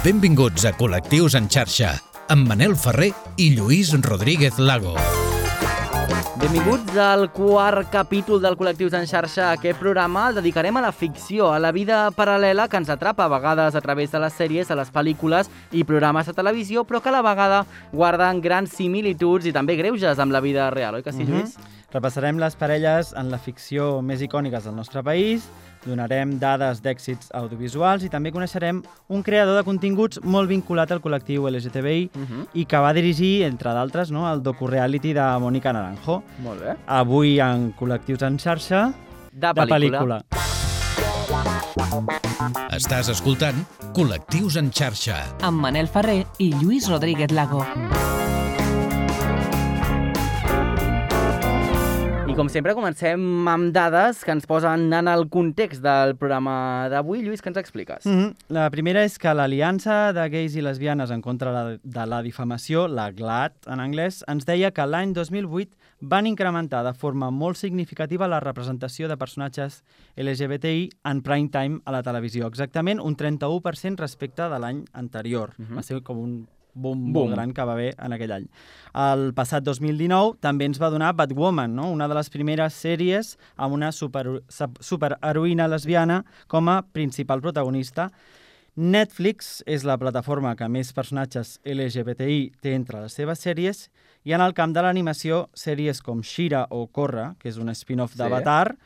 Benvinguts a Col·lectius en xarxa, amb Manel Ferrer i Lluís Rodríguez Lago. Benvinguts al quart capítol del Col·lectius en xarxa. Aquest programa el dedicarem a la ficció, a la vida paral·lela que ens atrapa a vegades a través de les sèries, a les pel·lícules i programes de televisió, però que a la vegada guarden grans similituds i també greuges amb la vida real, oi que sí, Lluís? Mm -hmm. Repassarem les parelles en la ficció més icòniques del nostre país, donarem dades d'èxits audiovisuals i també coneixerem un creador de continguts molt vinculat al col·lectiu LGTBI uh -huh. i que va dirigir, entre d'altres, no, el docu-reality de Mónica Naranjo. Molt bé. Avui en Col·lectius en xarxa, de pel·lícula. De pel·lícula. Estàs escoltant Col·lectius en xarxa. Amb Manel Ferrer i Lluís Rodríguez Lago. Com sempre comencem amb dades que ens posen en el context del programa d'avui. Lluís, què ens expliques? Mm -hmm. La primera és que l'Aliança de Gais i Lesbianes en contra de la difamació, la GLAD en anglès, ens deia que l'any 2008 van incrementar de forma molt significativa la representació de personatges LGBTI en prime time a la televisió, exactament un 31% respecte de l'any anterior. Mm -hmm. Va ser com un boom, boom molt gran que va haver en aquell any. El passat 2019 també ens va donar Batwoman, no? una de les primeres sèries amb una super, superheroïna lesbiana com a principal protagonista. Netflix és la plataforma que més personatges LGBTI té entre les seves sèries i en el camp de l'animació, sèries com Shira o Korra, que és un spin-off sí. d'Avatar,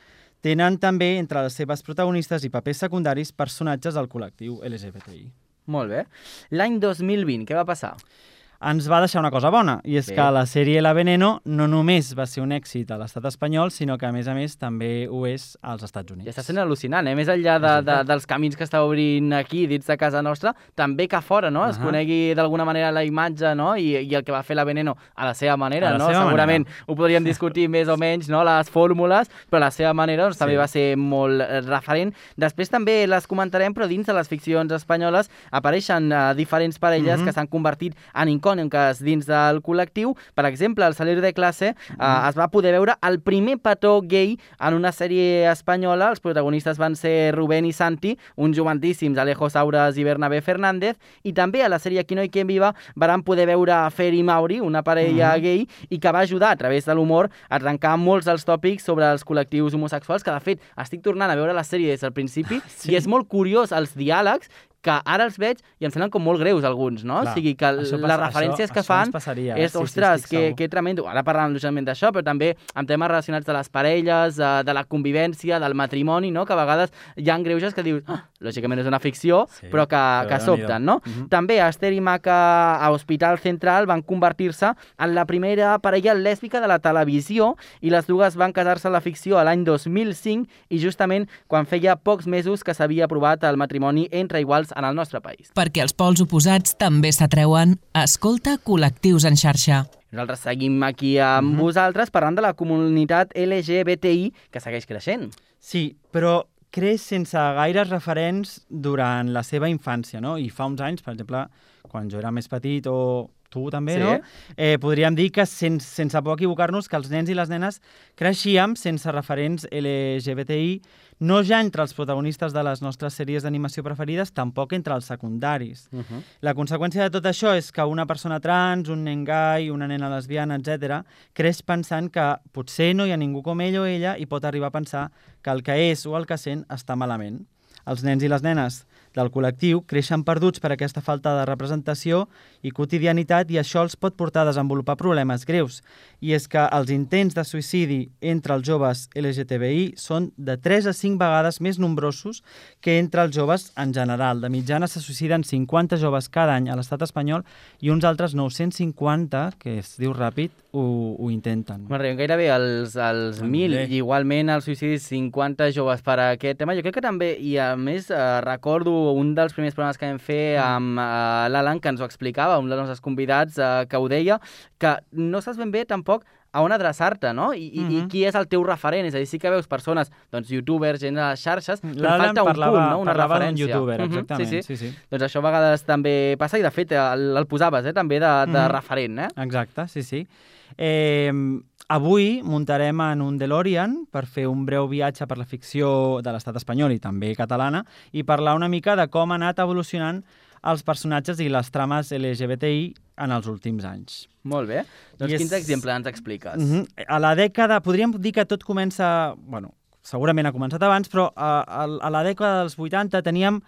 tenen també entre les seves protagonistes i papers secundaris personatges del col·lectiu LGBTI. Molt bé. L'any 2020, què va passar? Ens va deixar una cosa bona, i és Bé. que la sèrie La Veneno no només va ser un èxit a l'estat espanyol, sinó que, a més a més, també ho és als Estats Units. I està sent al·lucinant, eh? Més enllà de, de, dels camins que està obrint aquí, dins de casa nostra, també que fora, no? Es uh -huh. conegui d'alguna manera la imatge, no? I, I el que va fer La Veneno a la seva manera, la no? Seva Segurament manera. ho podríem discutir més o menys, no? Les fórmules, però la seva manera doncs, sí. també va ser molt eh, referent. Després també les comentarem, però dins de les ficcions espanyoles apareixen uh, diferents parelles uh -huh. que s'han convertit en incògnites dins del col·lectiu. Per exemple, al Salir de classe eh, mm. es va poder veure el primer petó gay en una sèrie espanyola. Els protagonistes van ser Rubén i Santi, uns joventíssims Alejo Saures i Bernabé Fernández, i també a la sèrie Aquí no hi quien viva van poder veure Fer i Mauri, una parella mm. gay, i que va ajudar a través de l'humor a trencar molts dels tòpics sobre els col·lectius homosexuals, que de fet estic tornant a veure la sèrie des del principi, sí. i és molt curiós els diàlegs que ara els veig i em semblen com molt greus alguns, no? Clar, o sigui, que passa, les referències això, que fan passaria, és, ostres, sí, sí, que, que tremendo. Ara parlàvem justament d'això, però també amb temes relacionats de les parelles, de, de la convivència, del matrimoni, no? Que a vegades hi ha greuges que dius, ah, lògicament és una ficció, sí, però que, que sobten, no? Uh mhm. -huh. També Esther i Maca a Hospital Central van convertir-se en la primera parella lèsbica de la televisió i les dues van casar-se a la ficció a l'any 2005 i justament quan feia pocs mesos que s'havia aprovat el matrimoni entre iguals en el nostre país. Perquè els pols oposats també s'atreuen. Escolta col·lectius en xarxa. Nosaltres seguim aquí amb mm -hmm. vosaltres parlant de la comunitat LGBTI que segueix creixent. Sí, però creix sense gaires referents durant la seva infància, no? I fa uns anys, per exemple, quan jo era més petit o tu també, sí. no? Eh, podríem dir que, sense, sense por equivocar-nos, que els nens i les nenes creixíem sense referents LGBTI no ja entre els protagonistes de les nostres sèries d'animació preferides, tampoc entre els secundaris. Uh -huh. La conseqüència de tot això és que una persona trans, un nen gai, una nena lesbiana, etc, creix pensant que potser no hi ha ningú com ell o ella i pot arribar a pensar que el que és o el que sent està malament. Els nens i les nenes del col·lectiu creixen perduts per aquesta falta de representació i quotidianitat i això els pot portar a desenvolupar problemes greus. I és que els intents de suïcidi entre els joves LGTBI són de 3 a 5 vegades més nombrosos que entre els joves en general. De mitjana se suïciden 50 joves cada any a l'estat espanyol i uns altres 950, que es diu ràpid, ho, ho intenten. M'arriben gairebé els, els 1.000 i igualment els suïcidis 50 joves per a aquest tema. Jo crec que també, i a més eh, recordo un dels primers programes que vam fer mm. amb uh, l'Alan, que ens ho explicava, un dels nostres convidats, uh, que ho deia, que no saps ben bé tampoc a on adreçar-te, no? I, mm -hmm. I mhm. qui és el teu referent? És a dir, sí que veus persones, doncs, youtubers, gent de les xarxes, però falta un parlava, punt, no? Una referència. youtuber, mhm, exactament. Mm -hmm. sí, sí. sí, sí. Doncs això a vegades també passa, i de fet el, el posaves, eh, també, de, de mm -hmm. referent, eh? Exacte, sí, sí. Eh, Avui muntarem en un DeLorean per fer un breu viatge per la ficció de l'estat espanyol i també catalana i parlar una mica de com ha anat evolucionant els personatges i les trames LGBTI en els últims anys. Molt bé. Doncs I és- quins exemples ens expliques? Mm -hmm. A la dècada, podríem dir que tot comença... Bueno, segurament ha començat abans, però a, a, a la dècada dels 80 teníem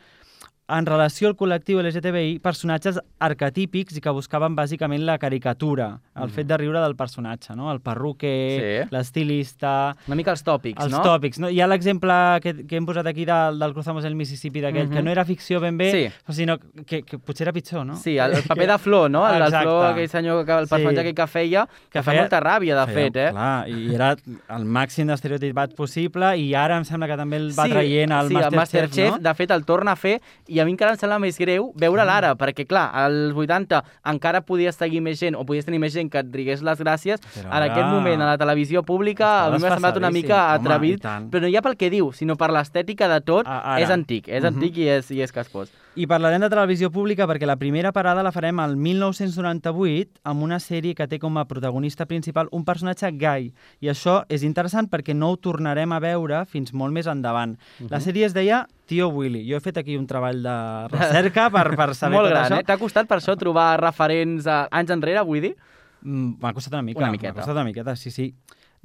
en relació al col·lectiu LGTBI, personatges arquetípics i que buscaven bàsicament la caricatura, el fet de riure del personatge, no? El perruquer, Sí. l'estilista... Una mica els tòpics, Els no? tòpics, no? Hi ha l'exemple que, que hem posat aquí del, del Cruzamos el Mississippi, d'aquell, Mhm. que no era ficció ben bé, Sí. sinó que, que potser era pitjor, no? Sí, el, el paper de Flor, no? El, el. Flor, aquell senyor, que, el Sí. personatge aquell que feia, que, Que fa feia- molta ràbia, de Feia- fet, eh? Clar, i era el màxim d'estereotipat possible i ara em sembla que també el va sí, traient al sí, Masterchef, el Masterchef, no? de fet, el torna a fer, i a mi encara em sembla més greu veure l'ara, perquè, clar, als 80 encara podies seguir més gent, o podies tenir més gent que et digués les gràcies. Però en ara- aquest moment, a la televisió pública, a mi m'ha semblat una mica. Home, atrevit, i tant. però no ja pel que diu, sinó per l'estètica de tot, A- ara. és antic, és Mhm. antic i és, i és caspós. I parlarem de televisió pública perquè la primera parada la farem al 1998 amb una sèrie que té com a protagonista principal un personatge gai. I això és interessant perquè no ho tornarem a veure fins molt més endavant. La sèrie es deia Tio Willy. Jo he fet aquí un treball de recerca per, per saber Molt tot gran, això. eh? T'ha costat per això trobar referents a anys enrere, vull dir? Mm, M'ha costat una mica. Una M'ha miqueta. costat una miqueta, sí, sí.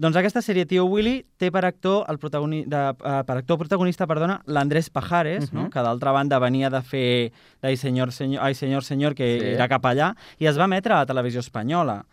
Doncs aquesta sèrie Tio Willy té per actor el protagoni de, uh, per actor protagonista, perdona, l'Andrés Pajares, uh Mhm. no? que d'altra banda venia de fer d'Ai senyor, senyor, Ai senyor, senyor, que Sí. era capellà, i es va emetre a la televisió espanyola.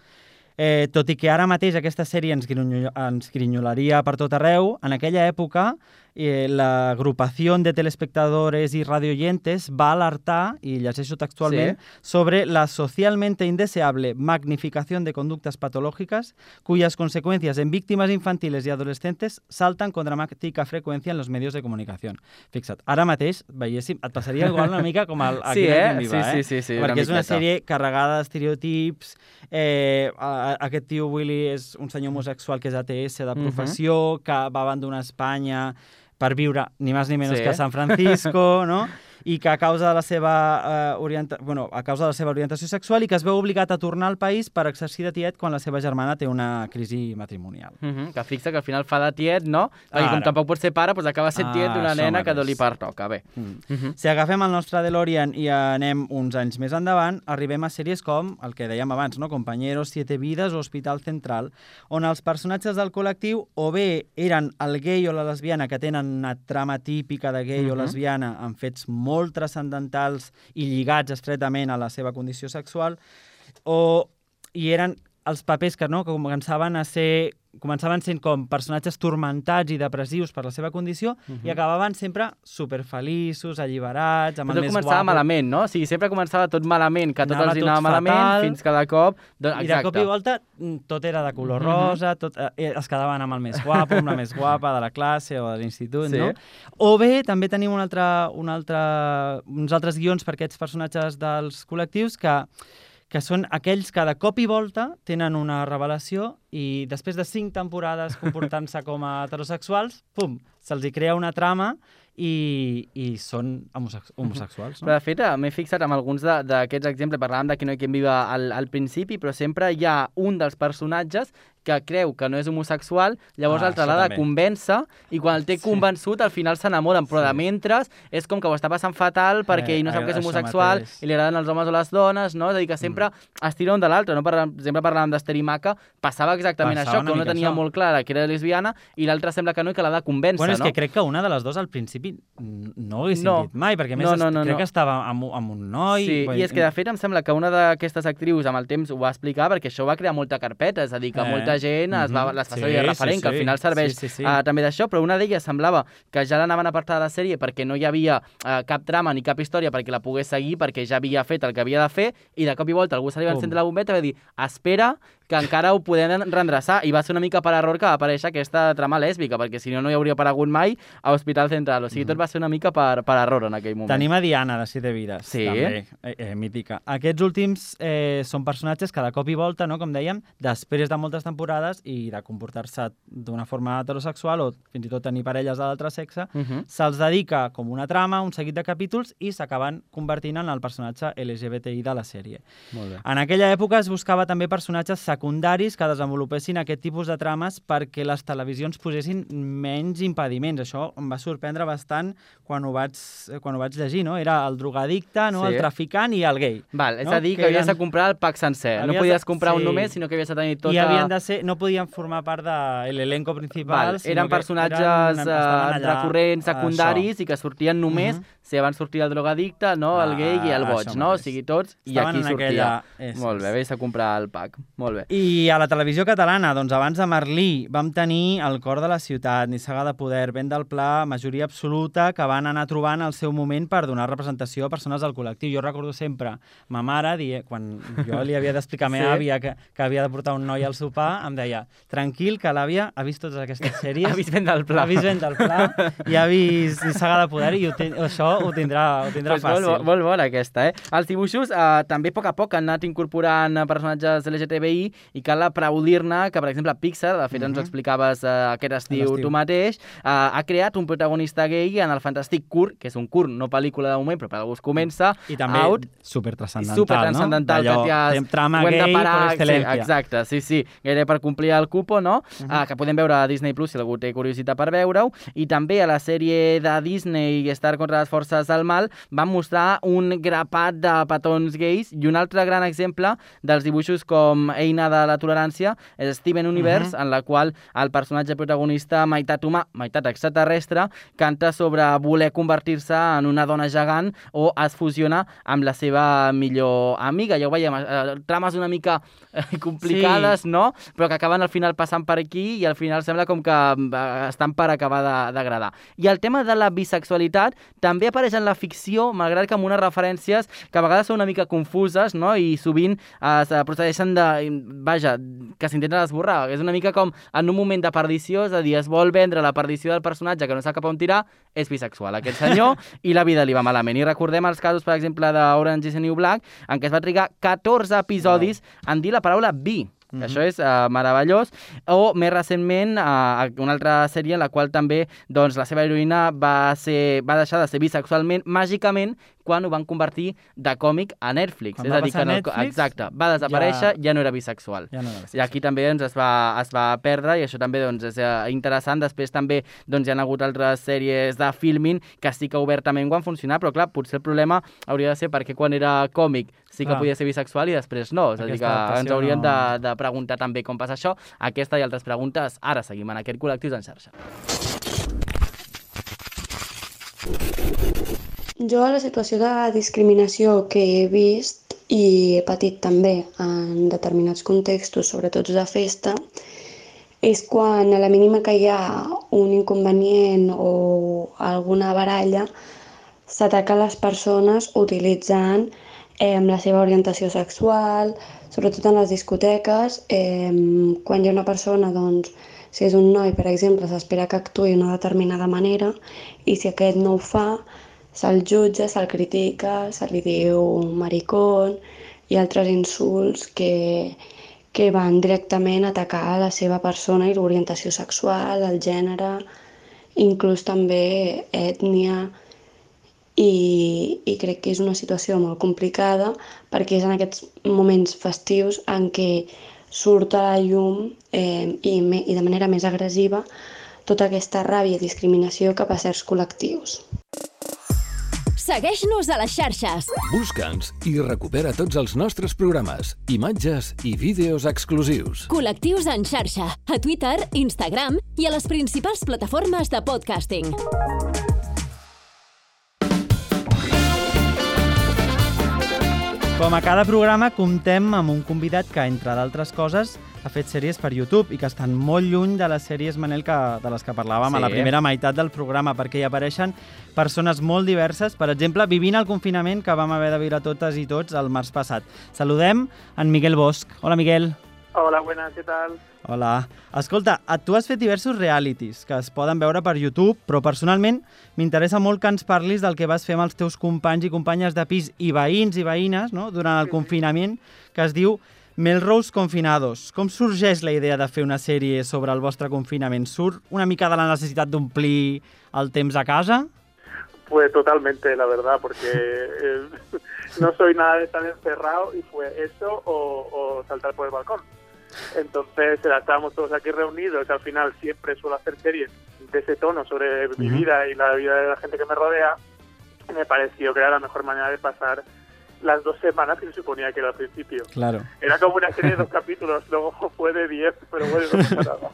Eh, tot i que ara mateix aquesta sèrie ens, grinyo, ens grinyolaria per tot arreu, en aquella època eh, l'agrupació de telespectadores i radioyentes va alertar, i llegeixo textualment, sobre la socialmente indeseable magnificación de conductas patológicas cuyas consecuencias en víctimas infantiles y adolescentes saltan con dramática frecuencia en los medios de comunicación. Fixa't, ara mateix, veiéssim, et passaria igual una mica com el, aquí Sí, eh? Viva, Sí, eh? sí, sí, sí, una Perquè és una sèrie carregada d'estereotips, eh, a- a- aquest tio Willy és un senyor homosexual que és ATS de Mhm. professió, que va abandonar Espanya per viure ni més ni menys Sí. que a San Francisco, no? i que a causa de la seva eh, orienta... bueno, a causa de la seva orientació sexual i que es veu obligat a tornar al país per exercir de tiet quan la seva germana té una crisi matrimonial. Uh -huh, que fixa que al final fa de tiet, no? Perquè Ara. com tampoc pot ser pare, doncs acaba sent tiet Ah, d'una això nena que li pertoca. Bé. Mm. Uh -huh. Si agafem el nostre DeLorean i anem uns anys més endavant, arribem a sèries com el que dèiem abans, no? Compañeros, Siete Vidas o Hospital Central, on els personatges del col·lectiu o bé eren el gay o la lesbiana que tenen una trama típica de gay o Mhm. lesbiana amb fets molt transcendentals i lligats estretament a la seva condició sexual, o i eren els papers que, no, que començaven a ser començaven sent com personatges tormentats i depressius per la seva condició i acabaven sempre superfeliços, alliberats, amb Però el tot més començava guapo. malament, no? O sigui, sempre començava tot malament, que a tots Anava els tot anava malament, fatal. fins que de cop... Doncs, I de cop i volta mm, tot era de color Mhm. rosa, tot, eh, es quedaven amb el més guapo, amb la més guapa de la classe o de l'institut, Sí. no? O bé també tenim un altre, un altre, uns altres guions per aquests personatges dels col·lectius que que són aquells que de cop i volta tenen una revelació i després de cinc temporades comportant-se com a heterosexuals, pum, se'ls hi crea una trama i, i són homosex homosexuals. Però, No? de fet, eh, m'he fixat en alguns d'aquests exemples, parlàvem de que no hi quien viva al, al principi, però sempre hi ha un dels personatges que creu que no és homosexual, llavors Ah, l'altre l'ha de convèncer i quan el té convençut al final s'enamoren, però de mentre és com que ho està passant fatal perquè Eh, ell no sap que és homosexual mateix. i li agraden els homes o les dones, no? És a dir, que sempre es tira un de l'altre, no? Per exemple, parlàvem i Maca, passava exactament Passava això, que una mica tenia això. molt clara que era lesbiana i l'altra sembla que no i que l'ha de convèncer, Bueno, és no? que crec que una de les dues al principi no ho haguessin No. dit mai, perquè més No, no, no, crec no. que estava amb, amb un noi... Sí, i és que de fet em sembla que una d'aquestes actrius amb el temps ho va explicar perquè això va crear molta carpeta, és a dir, que Eh, molta gent es va, mhm. les fa Sí, referent, sí, que al sí. final serveix Sí, sí, sí. eh, també d'això, però una d'elles semblava que ja l'anaven a apartar de la sèrie perquè no hi havia eh, cap trama ni cap història perquè la pogués seguir, perquè ja havia fet el que havia de fer, i de cop i volta algú se li va encendre la bombeta i va dir espera, que encara ho podem rendreçar, i va ser una mica per error que va aparèixer aquesta trama lèsbica, perquè si no, no hi hauria aparegut mai a Hospital Central, o sigui, tot va ser una mica per, per error en aquell moment. Mhm. Tenim a Diana, de Siete Vides, Sí. també, eh, eh, mítica. Aquests últims eh, són personatges que de cop i volta, no, com dèiem, després de moltes temporades i de comportar-se d'una forma heterosexual o fins i tot tenir parelles de l'altre sexe, Uh -huh. se'ls dedica com una trama, un seguit de capítols i s'acaben convertint en el personatge LGBTI de la sèrie. Molt bé. En aquella època es buscava també personatges secundaris que desenvolupessin aquest tipus de trames perquè les televisions posessin menys impediments. Això em va sorprendre bastant quan ho vaig, quan ho vaig llegir, no? Era el drogadicte, no? Sí. el traficant i el gay. Val, és no? a dir, que, que havies eren... de comprar el pack sencer. Havies no podies comprar sí. un només, sinó que havies de tenir tota... I havien de ser, no podien formar part de l'elenco principal. Val, eren personatges eren, uh, recurrents, secundaris, això. i que sortien només uh -huh si abans sortia el drogadicte, no? el gay i el ah, boig, no? O sigui, tots, i aquí sortia. Aquella... Molt bé, vés a comprar el pack. Molt bé. I a la televisió catalana, doncs abans de Merlí, vam tenir El cor de la ciutat, Nissaga de poder, vent del pla, majoria absoluta, que van anar trobant el seu moment per donar representació a persones del col·lectiu. Jo recordo sempre ma mare, die, quan jo li havia d'explicar a meva sí? àvia que, que havia de portar un noi al sopar, em deia, tranquil, que l'àvia ha vist totes aquestes sèries. ha vist vent del pla. Ha vist vent del pla i ha vist Nissaga de poder i ho ten... això ho tindrà, ho tindrà pues fàcil. Molt, molt bona aquesta, eh? Els dibuixos eh, també a poc a poc han anat incorporant personatges LGTBI i cal aplaudir-ne que, per exemple, Pixar, de fet uh -huh. ens ho mhm. explicaves eh, aquest estiu tu mateix, eh, ha creat un protagonista gay en el fantàstic curt, que és un curt, no pel·lícula de moment, però per algú es comença, I també out, supertranscendental, supertranscendental, no? que ja trama gay de parar, sí, exacte, sí, sí, gairebé per complir el cupo, no? Uh -huh. uh, que podem veure a Disney Plus si algú té curiositat per veure-ho, i també a la sèrie de Disney Star contra les forces del mal van mostrar un grapat de petons gais i un altre gran exemple dels dibuixos com Eina de la tolerància és Steven Universe, uh -huh. en la qual el personatge protagonista, meitat humà, meitat extraterrestre, canta sobre voler convertir-se en una dona gegant o es fusiona amb la seva millor amiga. Ja ho veiem, eh, trames una mica eh, complicades, sí. no? Però que acaben al final passant per aquí i al final sembla com que eh, estan per acabar d'agradar. I el tema de la bisexualitat també apareix en la ficció, malgrat que amb unes referències que a vegades són una mica confuses, no? I sovint es procedeixen de... Vaja, que s'intenten esborrar. És una mica com en un moment de perdició, és a dir, es vol vendre la perdició del personatge que no sap cap on tirar, és bisexual aquest senyor, i la vida li va malament. I recordem els casos, per exemple, d'Orange is the New Black, en què es va trigar 14 episodis en dir la paraula bi. Mm -hmm. Això és uh, meravellós. O més recentment, uh, una altra sèrie en la qual també doncs, la seva heroïna va, ser, va deixar de ser bisexualment màgicament quan ho van convertir de còmic a Netflix. Quan és a dir, que no, Netflix, exacte, va desaparèixer, ja, ja no era bisexual. Ja no era bisexual. I aquí també doncs, es, va, es va perdre i això també doncs, és eh, interessant. Després també doncs, hi ha hagut altres sèries de filming que sí que obertament ho han funcionat, però clar, potser el problema hauria de ser perquè quan era còmic sí que clar. podia ser bisexual i després no. És a dir, que ens hauríem no... de, de preguntar també com passa això. Aquesta i altres preguntes ara seguim en aquest col·lectiu en xarxa. Jo la situació de discriminació que he vist i he patit també en determinats contextos, sobretot de festa, és quan a la mínima que hi ha un inconvenient o alguna baralla s'ataca les persones utilitzant eh, la seva orientació sexual, sobretot en les discoteques, eh, quan hi ha una persona, doncs, si és un noi, per exemple, s'espera que actuï d'una determinada manera i si aquest no ho fa, se'l jutja, se'l critica, se li diu maricón i altres insults que, que van directament a atacar la seva persona i l'orientació sexual, el gènere, inclús també ètnia, i, i crec que és una situació molt complicada perquè és en aquests moments festius en què surt a la llum eh, i, me, i de manera més agressiva tota aquesta ràbia i discriminació cap a certs col·lectius. Segueix-nos a les xarxes. Busca'ns i recupera tots els nostres programes, imatges i vídeos exclusius. Col·lectius en xarxa, a Twitter, Instagram i a les principals plataformes de podcasting. Com a cada programa, comptem amb un convidat que, entre d'altres coses, ha fet sèries per YouTube i que estan molt lluny de les sèries, Manel, que, de les que parlàvem sí. a la primera meitat del programa, perquè hi apareixen persones molt diverses, per exemple, vivint el confinament que vam haver de viure totes i tots el març passat. Saludem en Miguel Bosch. Hola, Miguel. Hola, buenas, què tal? Hola. Escolta, tu has fet diversos realities que es poden veure per YouTube, però personalment m'interessa molt que ens parlis del que vas fer amb els teus companys i companyes de pis i veïns i veïnes no? durant el sí, confinament, que es diu Melrose Confinados. Com sorgeix la idea de fer una sèrie sobre el vostre confinament? Surt una mica de la necessitat d'omplir el temps a casa? Pues totalmente, la verdad, porque eh, no soy nada de estar encerrado y fue eso o, o saltar por el balcón. Entonces estábamos todos aquí reunidos, al final siempre suelo hacer series de ese tono sobre mi vida y la vida de la gente que me rodea, me pareció que era la mejor manera de pasar las dos semanas que se suponía que era al principio. Claro. Era como una serie de dos capítulos, luego fue de 10, però bueno, no passa nada.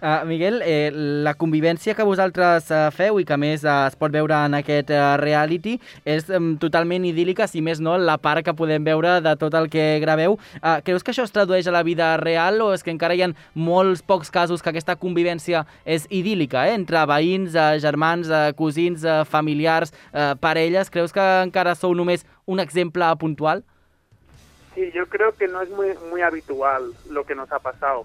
Uh, Miguel, eh, la convivència que vosaltres uh, feu i que més uh, es pot veure en aquest uh, reality és um, totalment idíl·lica, si més no, la part que podem veure de tot el que graveu. Uh, creus que això es tradueix a la vida real o és que encara hi ha molts pocs casos que aquesta convivència és idíl·lica, eh? entre veïns, uh, germans, uh, cosins, uh, familiars, uh, parelles? Creus que encara sou només un exemple puntual? Sí, yo creo que no es muy, muy habitual lo que nos ha pasado.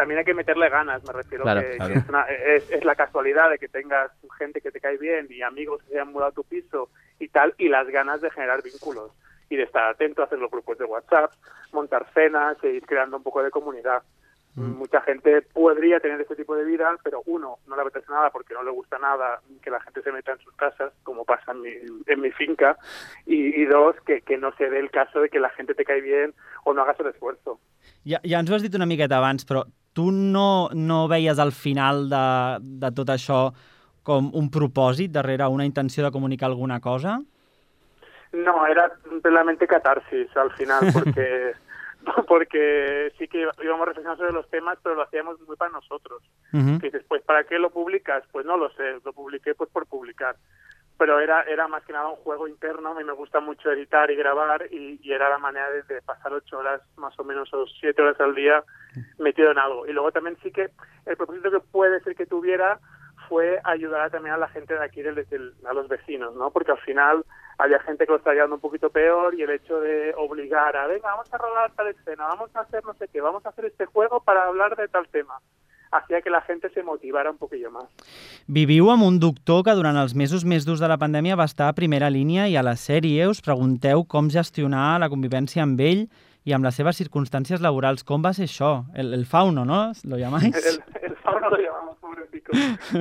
También hay que meterle ganas, me refiero Claro, que, claro. que es, una- es- es la casualidad de que tengas gente que te cae bien y amigos que se hayan mudado a tu piso y tal, y las ganas de generar vínculos y de estar atento, hacer los grupos de WhatsApp, montar cenas e ir creando un poco de comunidad. Mucha gente podría tener este tipo de vida, pero uno, no le apetece nada porque no le gusta nada que la gente se meta en sus casas, como pasa en mi, en mi finca, y, y dos, que, que no se dé el caso de que la gente te cae bien o no hagas el esfuerzo. Ja, ja ens ho has dit una miqueta abans, però tu no, no veies al final de, de tot això com un propòsit darrere una intenció de comunicar alguna cosa? No, era plenamente catarsis al final, porque porque sí que íbamos reflexionando sobre los temas, pero lo hacíamos muy para nosotros. Uh Que dices, pues ¿para qué lo publicas? Pues no lo sé, lo publiqué pues por publicar. Pero era era más que nada un juego interno, a mí me gusta mucho editar y grabar y, y era la manera de, pasar ocho horas más o menos o siete horas al día metido en algo. Y luego también sí que el propósito que puede ser que tuviera fue ayudar también a la gente de aquí, del, del- a los vecinos, ¿no? Porque al final había gente que lo estaba llevando un poquito peor y el hecho de obligar a, venga, vamos a rodar tal escena, vamos a hacer no sé qué, vamos a hacer este juego para hablar de tal tema, hacía que la gente se motivara un poquillo más. Viviu amb un doctor que durant els mesos més durs de la pandèmia va estar a primera línia i a la sèrie us pregunteu com gestionar la convivència amb ell i amb les seves circumstàncies laborals. Com va ser això? El, el fauno, ¿no? Lo llamáis? El, el fauno lo llamamos pobrecito.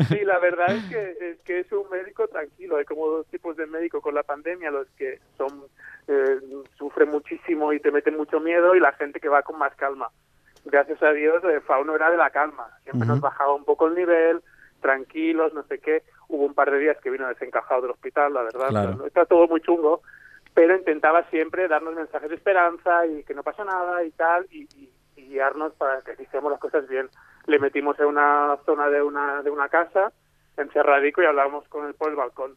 Sí, la verdad es que, es que es un médico tranquilo. Hay como dos tipos de médico con la pandemia, los que son eh, sufren muchísimo y te meten mucho miedo y la gente que va con más calma. Gracias a Dios, el fauno era de la calma. Siempre nos bajaba un poco el nivel, tranquilos, no sé qué. Hubo un par de días que vino desencajado del hospital, la verdad. Claro. pero Está todo muy chungo, pero intentaba siempre darnos mensajes de esperanza y que no pasa nada y tal, y, y- y guiarnos para que hiciéramos las cosas bien. Le metimos en una zona de una, de una casa, encerradico, y hablábamos con él por el balcón.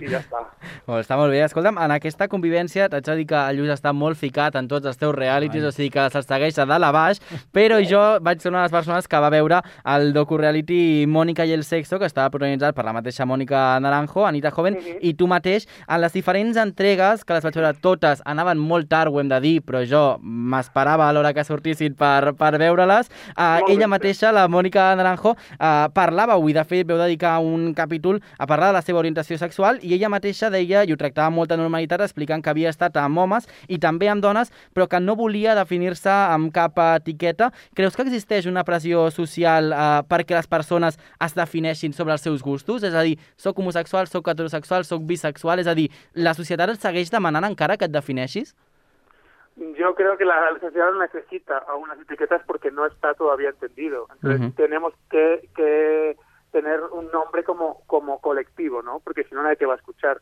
Y ya está. Bueno, està molt bé. Escolta'm, en aquesta convivència t'haig de dir que el Lluís està molt ficat en tots els teus realities, Ai. o sigui que se'ls segueix de dalt a baix, però jo vaig ser una de les persones que va veure el docu-reality Mònica i el sexo, que estava protagonitzat per la mateixa Mònica Naranjo, Anita Joven, Mhm. i tu mateix, en les diferents entregues, que les vaig veure totes, anaven molt tard, ho hem de dir, però jo m'esperava a l'hora que sortissin per, per veure-les. Uh, Molt ella bé. mateixa, la Mònica Naranjo, uh, parlava avui, de fet, veu dedicar un capítol a parlar de la seva orientació sexual i ella mateixa deia, i ho tractava amb molta normalitat, explicant que havia estat amb homes i també amb dones, però que no volia definir-se amb cap etiqueta. Creus que existeix una pressió social uh, perquè les persones es defineixin sobre els seus gustos? És a dir, soc homosexual, soc heterosexual, soc bisexual? És a dir, la societat et segueix demanant encara que et defineixis? Yo creo que la sociedad necesita a unas etiquetas porque no está todavía entendido. Entonces Ujú. tenemos que, que tener un nombre como, como colectivo, ¿no? Porque si no nadie te va a escuchar.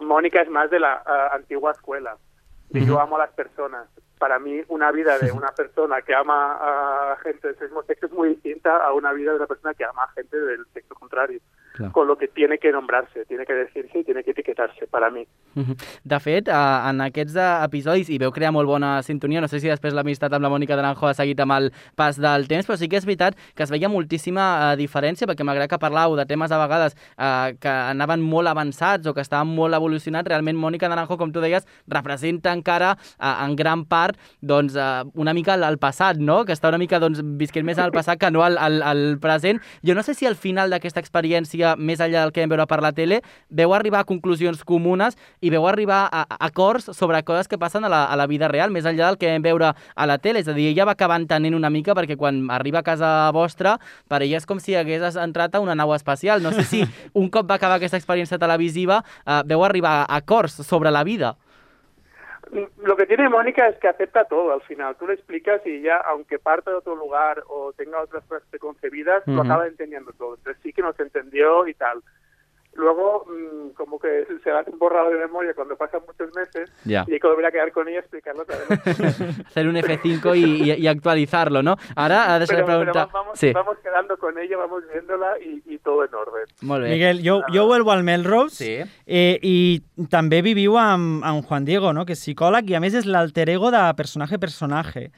Mónica es más de la ah, antigua escuela. Y yo amo a las personas. Para mí, una vida de una persona que ama a gente del mismo sexo es muy distinta a una vida de una persona que ama a gente del sexo contrario. Claro. Con lo que tiene que nombrarse, tiene que decirse y tiene que etiquetarse, para mí. De fet, en aquests eh, episodis hi veu crear molt bona sintonia. No sé si després l'amistat amb la Mònica Naranjo ha seguit amb el pas del temps, però sí que és veritat que es veia moltíssima eh, diferència, perquè malgrat que parlàveu de temes a vegades eh, que anaven molt avançats o que estaven molt evolucionats, realment Mònica Naranjo, com tu deies, representa encara eh, en gran part doncs, eh, una mica el, el passat, no? que està una mica doncs, visquent més al passat que no al, al, al present. Jo no sé si al final d'aquesta experiència, més enllà del que vam veure per la tele, veu arribar a conclusions comunes i veu arribar a, a acords sobre coses que passen a la, a la vida real, més enllà del que vam veure a la tele. És a dir, ella va acabar entenent una mica perquè quan arriba a casa vostra, per ella és com si hagués entrat a una nau espacial. No sé si un cop va acabar aquesta experiència televisiva eh, veu arribar a acords sobre la vida. Lo que tiene Mónica es que acepta todo al final. Tú le explicas y ya, aunque parte de otro lugar o tenga otras cosas preconcebidas, uh -huh. lo acaba entendiendo todo. Entonces sí que nos entendió y tal. Luego, mmm, como que se han borrado de memoria cuando pasan muchos meses ya. y hay que volver a quedar con ella y explicarlo otra vez. Hacer un F5 y, y, y, actualizarlo, ¿no? Ahora, de ser pero, pero vamos, sí. vamos, quedando con ella, vamos viéndola y, y todo en orden. Molt bé. Miguel, jo, jo vuelvo al Melrose sí. eh, i també viviu amb, amb Juan Diego, no? que és psicòleg i a més és l'alter ego de personatge-personatge,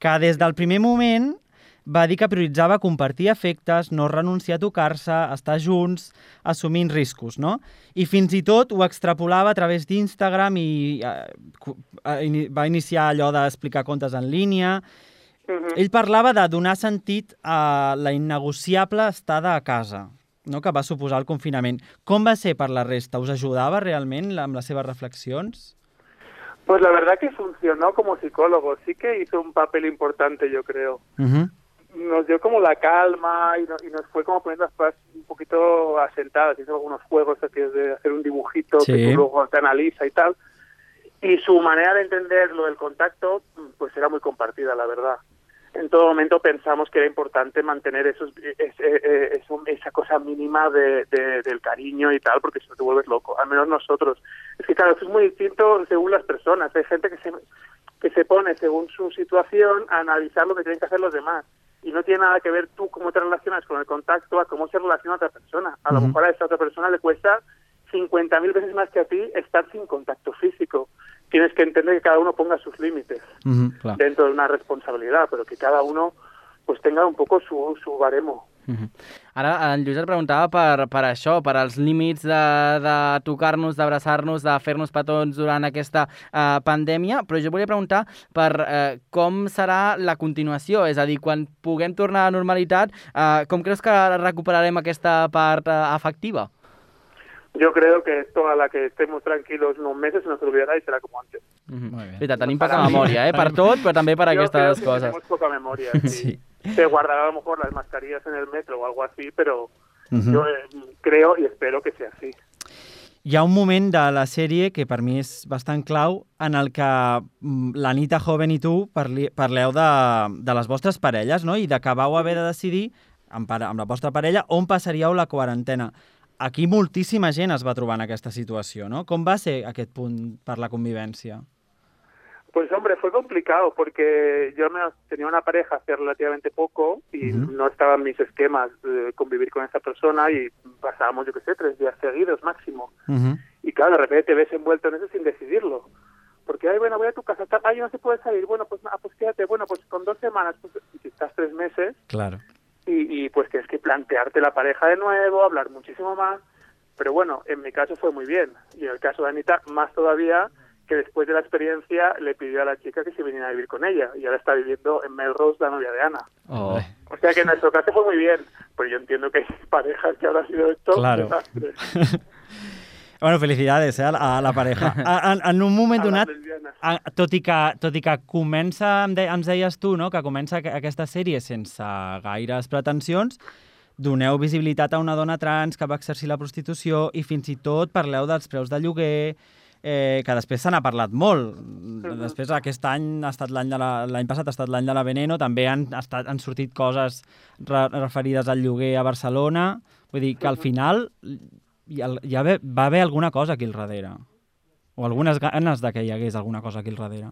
que des del primer moment va dir que prioritzava compartir efectes, no renunciar a tocar-se, estar junts, assumint riscos, no? I fins i tot ho extrapolava a través d'Instagram i eh, va iniciar allò d'explicar contes en línia. Uh -huh. Ell parlava de donar sentit a la innegociable estada a casa, no? que va suposar el confinament. Com va ser per la resta? Us ajudava realment amb les seves reflexions? Pues la verdad que funcionó como psicólogo, sí que hizo un papel importante, yo creo. Uh -huh nos dio como la calma y, no, y, nos fue como poniendo las cosas un poquito asentadas. Hizo algunos juegos de hacer un dibujito sí. que tú luego te analiza y tal. Y su manera de entender lo del contacto, pues era muy compartida, la verdad. En todo momento pensamos que era importante mantener esos, ese, eso, esa cosa mínima de, de, del cariño y tal, porque si no te vuelves loco, al menos nosotros. Es que claro, eso es muy distinto según las personas. Hay gente que se, que se pone según su situación a analizar lo que tienen que hacer los demás y no tiene nada que ver tú cómo te relacionas con el contacto a cómo se relaciona otra persona. A lo uh -huh. mejor a esa otra persona le cuesta 50.000 veces más que a ti estar sin contacto físico. Tienes que entender que cada uno ponga sus límites uh -huh, claro. dentro de una responsabilidad, pero que cada uno pues tenga un poco su, su baremo. -huh. Ara en Lluís et preguntava per, per això, per als límits de, de tocar-nos, d'abraçar-nos, de fer-nos petons durant aquesta uh, pandèmia, però jo volia preguntar per uh, com serà la continuació, és a dir, quan puguem tornar a la normalitat, uh, com creus que recuperarem aquesta part uh, afectiva? Yo creo que esto a la que estemos tranquilos unos meses se nos olvidará y será como antes. Mm -hmm. Muy bien. tenim poca memòria, eh? Per tot, però també per Yo aquestes coses. Tenemos poca memoria, sí. sí. Se guardará a lo mejor las mascarillas en el metro o algo así, pero uh -huh. yo eh, creo y espero que sea así. Hi ha un moment de la sèrie que per mi és bastant clau en el que mm, l'Anita Joven i tu parli, parleu de, de les vostres parelles no? i de que vau haver de decidir amb, amb la vostra parella on passaríeu la quarantena. Aquí moltíssima gent es va trobar en aquesta situació, no? Com va ser aquest punt per la convivència? Pues hombre, fue complicado porque yo me tenía una pareja hace relativamente poco y uh -huh. no estaba en mis esquemas de convivir con esa persona y pasábamos, yo qué sé, tres días seguidos máximo. Uh -huh. Y claro, de repente te ves envuelto en eso sin decidirlo. Porque, ay, bueno, voy a tu casa, ay, no se puede salir, bueno, pues, ah, pues quédate, bueno, pues con dos semanas, pues si estás tres meses, claro. y, y pues tienes que plantearte la pareja de nuevo, hablar muchísimo más, pero bueno, en mi caso fue muy bien, y en el caso de Anita, más todavía, que después de la experiencia le pidió a la chica que se viniera a vivir con ella y ahora está viviendo en Melrose, la novia de Ana. Oh. O sea que en nuestro caso fue muy bien, pero yo entiendo que hay parejas que habrá sido esto claro. bueno, felicidades eh, a, la, a la pareja. A, en, en un moment donat, a, tot, i que, tot i que comença, em, de, ens deies tu, no?, que comença aquesta sèrie sense gaires pretensions, doneu visibilitat a una dona trans que va exercir la prostitució i fins i tot parleu dels preus de lloguer, eh, que després se n'ha parlat molt. Després aquest any ha estat l'any de la, l'any passat ha estat l'any de la Veneno, també han, estat, han sortit coses re, referides al lloguer a Barcelona. Vull dir que al final hi, hi va haver alguna cosa aquí al darrere. O algunes ganes de que hi hagués alguna cosa aquí al darrere.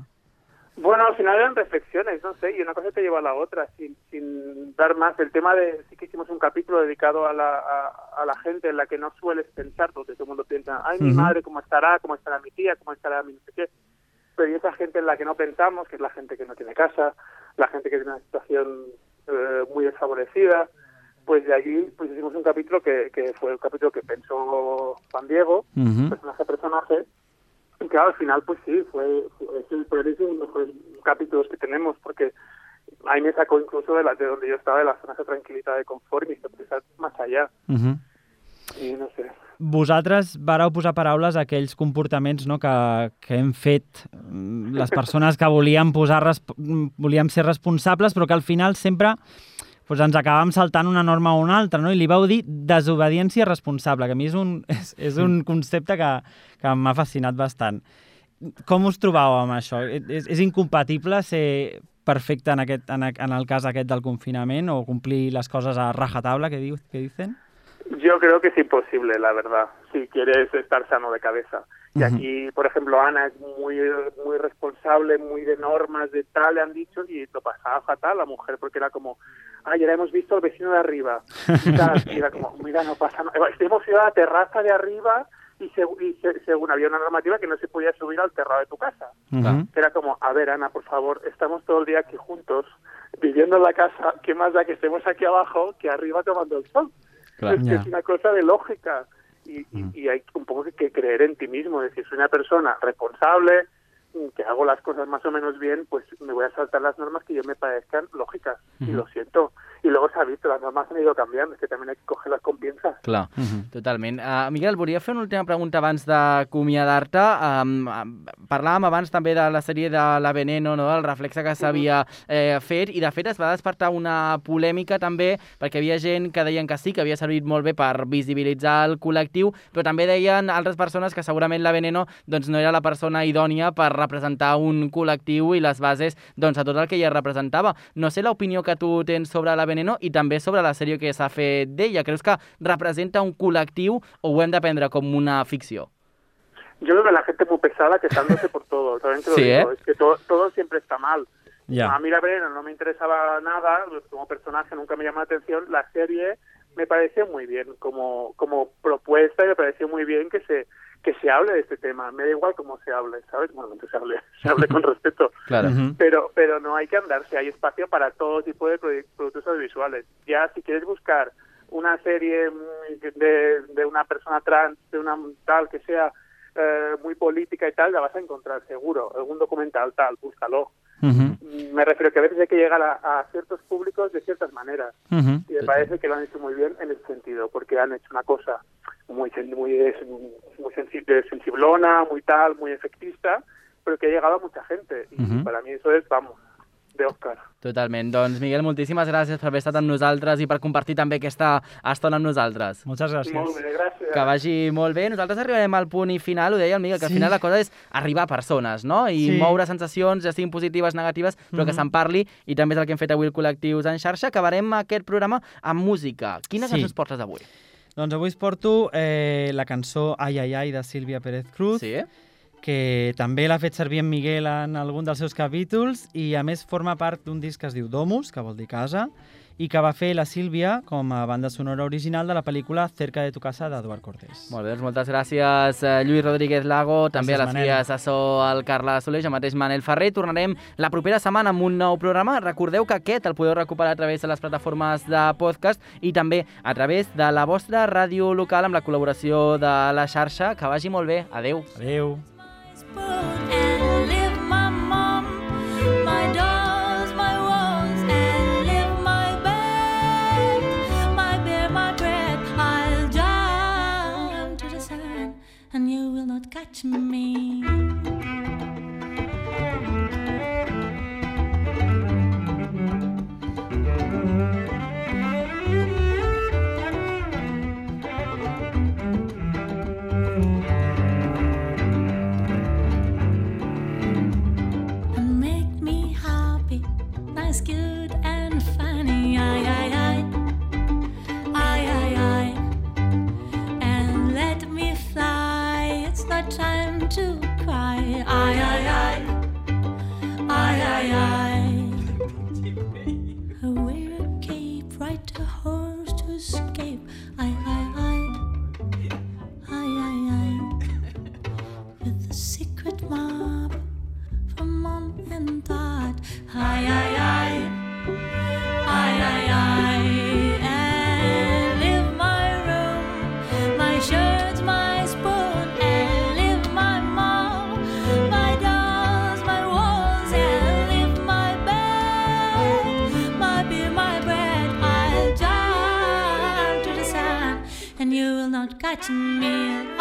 Bueno, al final eran reflexiones, no sé, y una cosa te lleva a la otra, sin, sin dar más. El tema de, sí que hicimos un capítulo dedicado a la, a, a la gente en la que no sueles pensar, porque todo el mundo piensa, ay, mi uh -huh. madre, ¿cómo estará? ¿Cómo estará mi tía? ¿Cómo estará mi no sé qué? Pero y esa gente en la que no pensamos, que es la gente que no tiene casa, la gente que tiene una situación eh, muy desfavorecida, pues de allí pues hicimos un capítulo que, que fue el capítulo que pensó Juan Diego, uh -huh. personaje a personaje, claro, al final, pues sí, fue, fue es el y uno de los capítulos que tenemos, porque ahí me sacó incluso de, la, de donde yo estaba, de la zona de tranquil·litat, de confort, i m'hizo pensar más allá. Uh -huh. I no sé. Vosaltres vareu posar paraules a aquells comportaments no, que, que hem fet les persones que volíem, posar volíem ser responsables, però que al final sempre pues ens acabàvem saltant una norma o una altra, no? I li vau dir desobediència responsable, que a mi és un, és, és un concepte que, que m'ha fascinat bastant. com us trobàveu amb això? És, és incompatible ser perfecte en, aquest, en, en el cas aquest del confinament o complir les coses a rajatabla que, diu, que dicen? Yo creo que es imposible, la verdad, si quieres estar sano de cabeza. Y aquí, por ejemplo, Ana es muy, muy responsable, muy de normas, de tal, le han dicho, y lo pasaba fatal la mujer, porque era como, ay, ya hemos visto al vecino de arriba. Y, tal, y era como, mira, no pasa nada. Hemos ido a la terraza de arriba y, según había una normativa que no se podía subir al terrado de tu casa. Era como, a ver, Ana, por favor, estamos todo el día aquí juntos, viviendo en la casa, ¿qué más da que estemos aquí abajo que arriba tomando el sol? Es, que es una cosa de lógica. Y, y, hay un poco que creer en ti mismo, es decir, soy una persona responsable, que hago las cosas más o menos bien, pues me voy a saltar las normas que yo me parezcan lógicas. Y lo siento. I luego s'ha vist, les normes han ido canviant, és que també hay que coger-les com pinces. Clar, uh -huh. totalment. Uh, Miguel, volia fer una última pregunta abans d'acomiadar-te. Um, parlàvem abans també de la sèrie de La Veneno, no? el reflexe que s'havia eh, fet, i de fet es va despertar una polèmica també, perquè hi havia gent que deien que sí, que havia servit molt bé per visibilitzar el col·lectiu, però també deien altres persones que segurament La Veneno doncs, no era la persona idònia per representar un col·lectiu i les bases doncs, a tot el que ella representava. No sé l'opinió que tu tens sobre La Veneno i també sobre la sèrie que s'ha fet d'ella. Creus que representa un col·lectiu o ho hem de prendre com una ficció? Yo creo que la gente es muy pesada quejándose por todo, también te lo sí, digo, ¿eh? es que todo, todo siempre está mal. Yeah. A mí la Veneno no me interesaba nada, como personaje nunca me llamó la atención, la serie me pareció muy bien como, como propuesta y me pareció muy bien que se que se hable de este tema. Me da igual cómo se hable, ¿sabes? Bueno, se hable, se hable con respeto. Claro. Pero, pero no hay que andarse, hay espacio para todo tipo de productos audiovisuales. Ya si quieres buscar una serie de, de una persona trans, de una tal que sea eh, muy política y tal, la vas a encontrar seguro. Algún documental tal, búscalo. Uh -huh. Me refiero que a veces hay que llegar a, a ciertos públicos de ciertas maneras. Uh -huh. Y me parece que lo han hecho muy bien en ese sentido, porque han hecho una cosa muy, muy, muy sensible, sensiblona, muy tal, muy efectista, però que ha llegado a mucha gente. Uh -huh. para mí eso es, vamos, de Oscar. Totalment. Doncs, Miguel, moltíssimes gràcies per haver estat amb nosaltres i per compartir també aquesta estona amb nosaltres. Moltes gràcies. Molt bé, gràcies. Que vagi molt bé. Nosaltres arribarem al punt i final, ho deia el Miguel, que al Sí. final la cosa és arribar a persones, no? I Sí. moure sensacions, ja siguin positives, negatives, però que Mhm. se'n parli, i també és el que hem fet avui el Col·lectius en xarxa. Acabarem aquest programa amb música. Quina Sí. cançó ens portes avui? Doncs avui us porto eh, la cançó Ai, ai, ai de Sílvia Pérez Cruz, Sí? Que també l'ha fet servir en Miguel en algun dels seus capítols i a més forma part d'un disc que es diu Domus, que vol dir casa, i que va fer la Sílvia com a banda sonora original de la pel·lícula Cerca de tu casa d'Eduard Cortés. Molt bé, doncs moltes gràcies, eh, Lluís Rodríguez Lago, també a Gràcies, la Manel. FIA assessor el Carles Soler, jo mateix Manel Ferrer. Tornarem la propera setmana amb un nou programa. Recordeu que aquest el podeu recuperar a través de les plataformes de podcast i també a través de la vostra ràdio local amb la col·laboració de la xarxa. Que vagi molt bé. Adeu. Adeu. Oh. Hi, hi, hi. Hi, hi, hi. And live my room, my shirts, my spoon, and live my mom, my dolls, my walls, and live my bed, my beer, my bread. I'll jump to the sun, and you will not catch me.